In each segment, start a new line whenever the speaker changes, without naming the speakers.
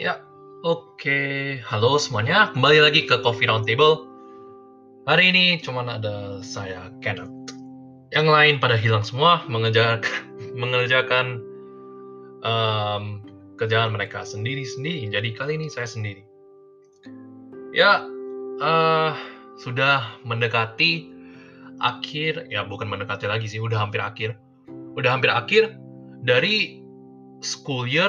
Ya, oke. Halo semuanya, kembali lagi ke Coffee Roundtable. Hari ini cuma ada saya, Kenneth. Yang lain pada hilang semua, mengejar, mengerjakan um, kerjaan mereka sendiri-sendiri. Jadi kali ini saya sendiri. Ya, uh, sudah mendekati akhir, ya bukan mendekati lagi sih, udah hampir akhir. Udah hampir akhir dari school year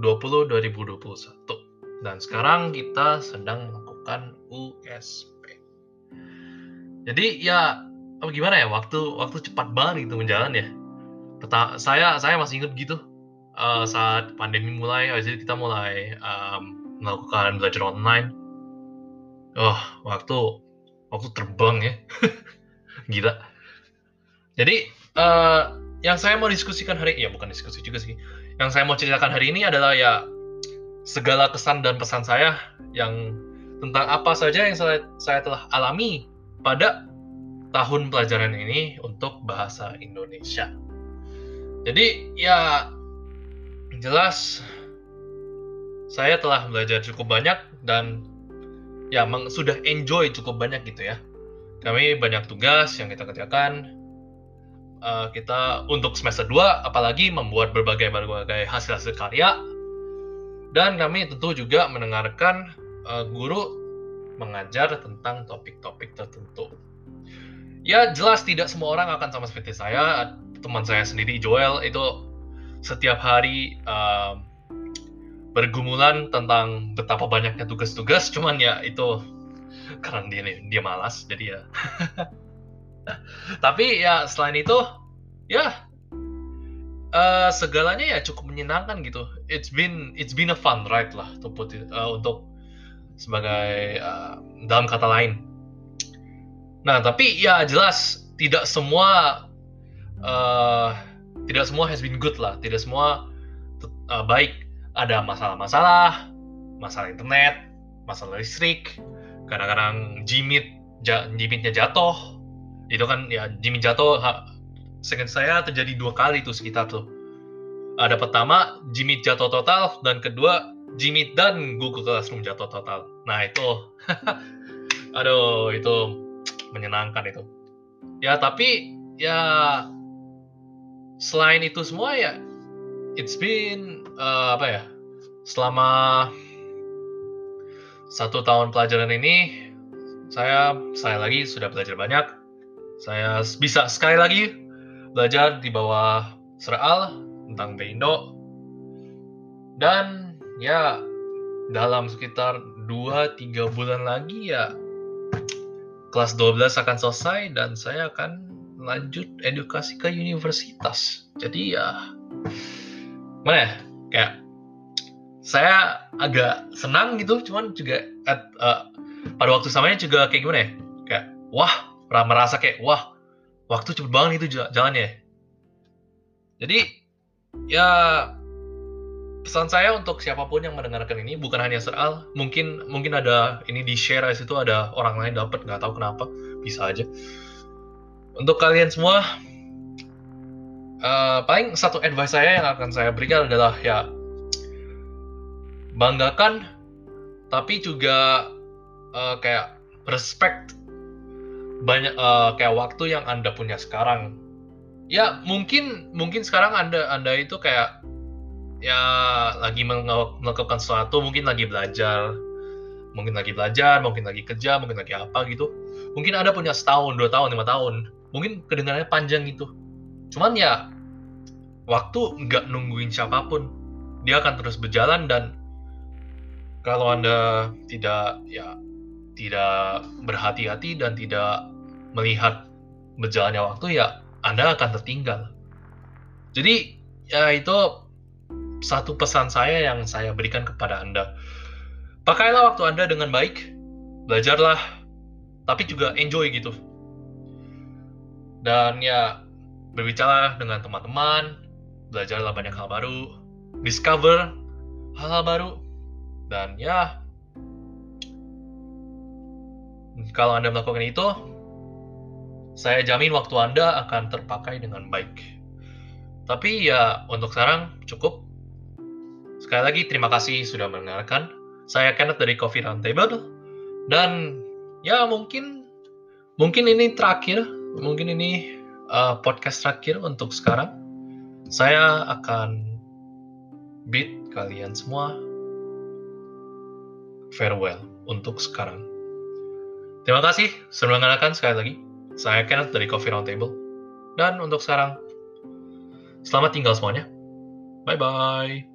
2020-2021. Dan sekarang kita sedang melakukan USP. Jadi ya apa gimana ya waktu waktu cepat banget itu menjalan ya. Peta, saya saya masih ingat gitu uh, saat pandemi mulai, jadi kita mulai um, melakukan belajar online. Oh waktu waktu terbang ya, gila. Jadi uh, yang saya mau diskusikan hari ya bukan diskusi juga sih yang saya mau ceritakan hari ini adalah ya segala kesan dan pesan saya yang tentang apa saja yang saya, saya telah alami pada tahun pelajaran ini untuk bahasa Indonesia. Jadi ya jelas saya telah belajar cukup banyak dan ya sudah enjoy cukup banyak gitu ya. Kami banyak tugas yang kita kerjakan, uh, kita untuk semester 2 apalagi membuat berbagai berbagai hasil-hasil karya. Dan kami tentu juga mendengarkan uh, guru mengajar tentang topik-topik tertentu. Ya jelas tidak semua orang akan sama seperti saya, teman saya sendiri Joel itu setiap hari uh, bergumulan tentang betapa banyaknya tugas-tugas, cuman ya itu karena dia dia malas jadi ya tapi ya selain itu ya uh, segalanya ya cukup menyenangkan gitu. It's been it's been a fun ride lah it, uh, untuk sebagai uh, dalam kata lain. Nah tapi ya jelas tidak semua uh, tidak semua has been good lah. Tidak semua uh, baik. Ada masalah-masalah masalah internet masalah listrik kadang-kadang jimit jimitnya jatuh itu kan ya Jimmy jatuh seingat saya terjadi dua kali tuh sekitar tuh. Ada pertama Jimmy jatuh total dan kedua Jimmy dan Google Classroom jatuh total. Nah itu. Aduh itu menyenangkan itu. Ya tapi ya selain itu semua ya it's been uh, apa ya selama satu tahun pelajaran ini saya saya lagi sudah belajar banyak saya bisa sekali lagi belajar di bawah Seral tentang Beindo. Dan ya dalam sekitar 2-3 bulan lagi ya kelas 12 akan selesai dan saya akan lanjut edukasi ke universitas. Jadi ya mana ya kayak saya agak senang gitu cuman juga at, uh, pada waktu samanya juga kayak gimana ya kayak wah merasa kayak wah waktu cepet banget itu jalan ya jadi ya pesan saya untuk siapa pun yang mendengarkan ini bukan hanya soal mungkin mungkin ada ini di share di situ ada orang lain dapat nggak tahu kenapa bisa aja. Untuk kalian semua uh, paling satu advice saya yang akan saya berikan adalah ya banggakan tapi juga uh, kayak respect banyak uh, kayak waktu yang anda punya sekarang. Ya mungkin mungkin sekarang anda anda itu kayak ya lagi melakukan sesuatu mungkin lagi belajar. Mungkin lagi belajar mungkin lagi kerja mungkin lagi apa gitu. Mungkin anda punya setahun dua tahun lima tahun. Mungkin kedengarannya panjang gitu. Cuman ya waktu nggak nungguin siapa pun. Dia akan terus berjalan dan kalau anda tidak ya tidak berhati-hati dan tidak melihat berjalannya waktu ya Anda akan tertinggal. Jadi ya itu satu pesan saya yang saya berikan kepada Anda. Pakailah waktu Anda dengan baik, belajarlah, tapi juga enjoy gitu. Dan ya berbicara dengan teman-teman, belajarlah banyak hal baru, discover hal-hal baru, dan ya kalau Anda melakukan itu, saya jamin waktu Anda akan terpakai dengan baik. Tapi ya untuk sekarang cukup. sekali lagi terima kasih sudah mendengarkan. Saya Kenneth dari Coffee Roundtable dan ya mungkin mungkin ini terakhir, mungkin ini uh, podcast terakhir untuk sekarang. Saya akan bid kalian semua farewell untuk sekarang. Terima kasih sudah mendengarkan sekali lagi. Saya Kenneth dari Coffee Roundtable. Dan untuk sekarang, selamat tinggal semuanya. Bye-bye.